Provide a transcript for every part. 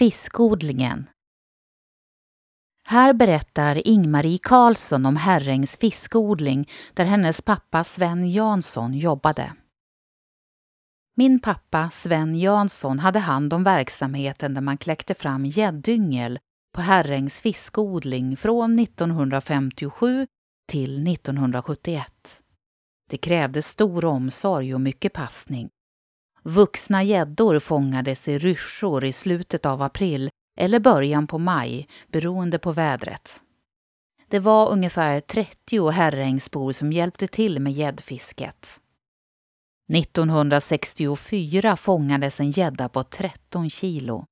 Fiskodlingen Här berättar Ingmarie Karlsson om Herrängs fiskodling där hennes pappa Sven Jansson jobbade. Min pappa Sven Jansson hade hand om verksamheten där man kläckte fram gäddyngel på Herrängs fiskodling från 1957 till 1971. Det krävde stor omsorg och mycket passning. Vuxna gäddor fångades i ryssjor i slutet av april eller början på maj, beroende på vädret. Det var ungefär 30 herrängsbor som hjälpte till med gäddfisket. 1964 fångades en gädda på 13 kilo.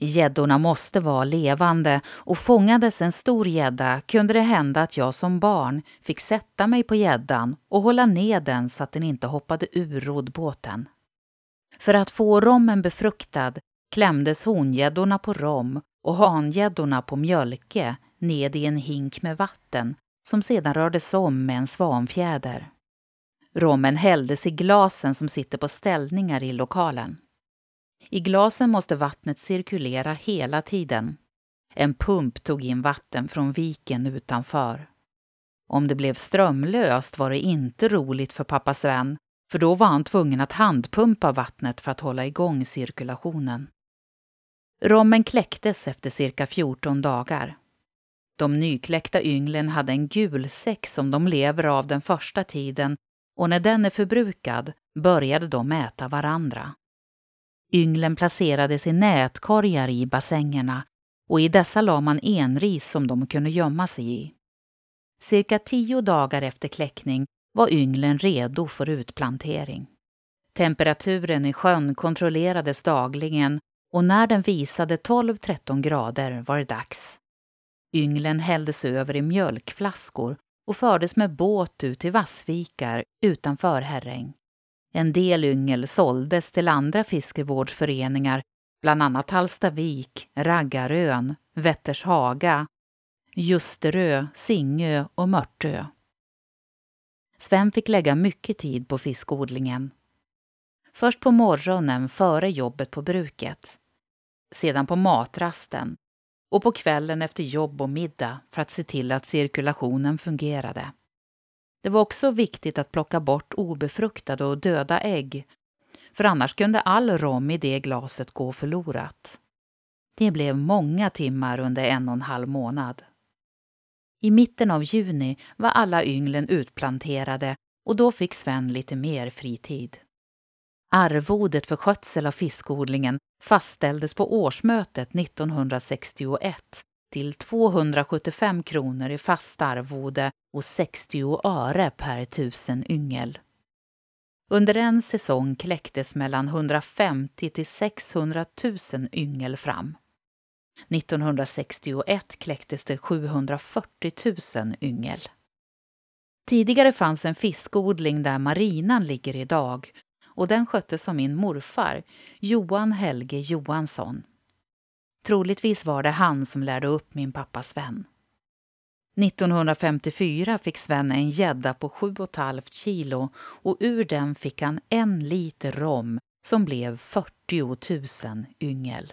Gäddorna måste vara levande och fångades en stor gädda kunde det hända att jag som barn fick sätta mig på gäddan och hålla ned den så att den inte hoppade ur roddbåten. För att få rommen befruktad klämdes hongäddorna på rom och hangäddorna på mjölke ned i en hink med vatten som sedan rördes om med en svanfjäder. Rommen hälldes i glasen som sitter på ställningar i lokalen. I glasen måste vattnet cirkulera hela tiden. En pump tog in vatten från viken utanför. Om det blev strömlöst var det inte roligt för pappa Sven, för då var han tvungen att handpumpa vattnet för att hålla igång cirkulationen. Rommen kläcktes efter cirka 14 dagar. De nykläckta ynglen hade en gul säck som de lever av den första tiden och när den är förbrukad började de äta varandra. Ynglen placerades i nätkorgar i bassängerna och i dessa la man enris som de kunde gömma sig i. Cirka tio dagar efter kläckning var ynglen redo för utplantering. Temperaturen i sjön kontrollerades dagligen och när den visade 12-13 grader var det dags. Ynglen hälldes över i mjölkflaskor och fördes med båt ut till Vassvikar utanför Herräng. En del yngel såldes till andra fiskevårdsföreningar, bland annat Hallstavik, Raggarön, Vättershaga, Ljusterö, Singö och Mörtö. Sven fick lägga mycket tid på fiskodlingen. Först på morgonen före jobbet på bruket. Sedan på matrasten och på kvällen efter jobb och middag för att se till att cirkulationen fungerade. Det var också viktigt att plocka bort obefruktade och döda ägg, för annars kunde all rom i det glaset gå förlorat. Det blev många timmar under en och en halv månad. I mitten av juni var alla ynglen utplanterade och då fick Sven lite mer fritid. Arvodet för skötsel av fiskodlingen fastställdes på årsmötet 1961 till 275 kronor i fast arvode och 60 öre per tusen yngel. Under en säsong kläcktes mellan 150 till 600 000 yngel fram. 1961 kläcktes det 740 000 yngel. Tidigare fanns en fiskodling där marinan ligger idag och den sköttes av min morfar, Johan Helge Johansson. Troligtvis var det han som lärde upp min pappa Sven. 1954 fick Sven en gädda på 7,5 kilo och ur den fick han en liter rom som blev 40 000 yngel.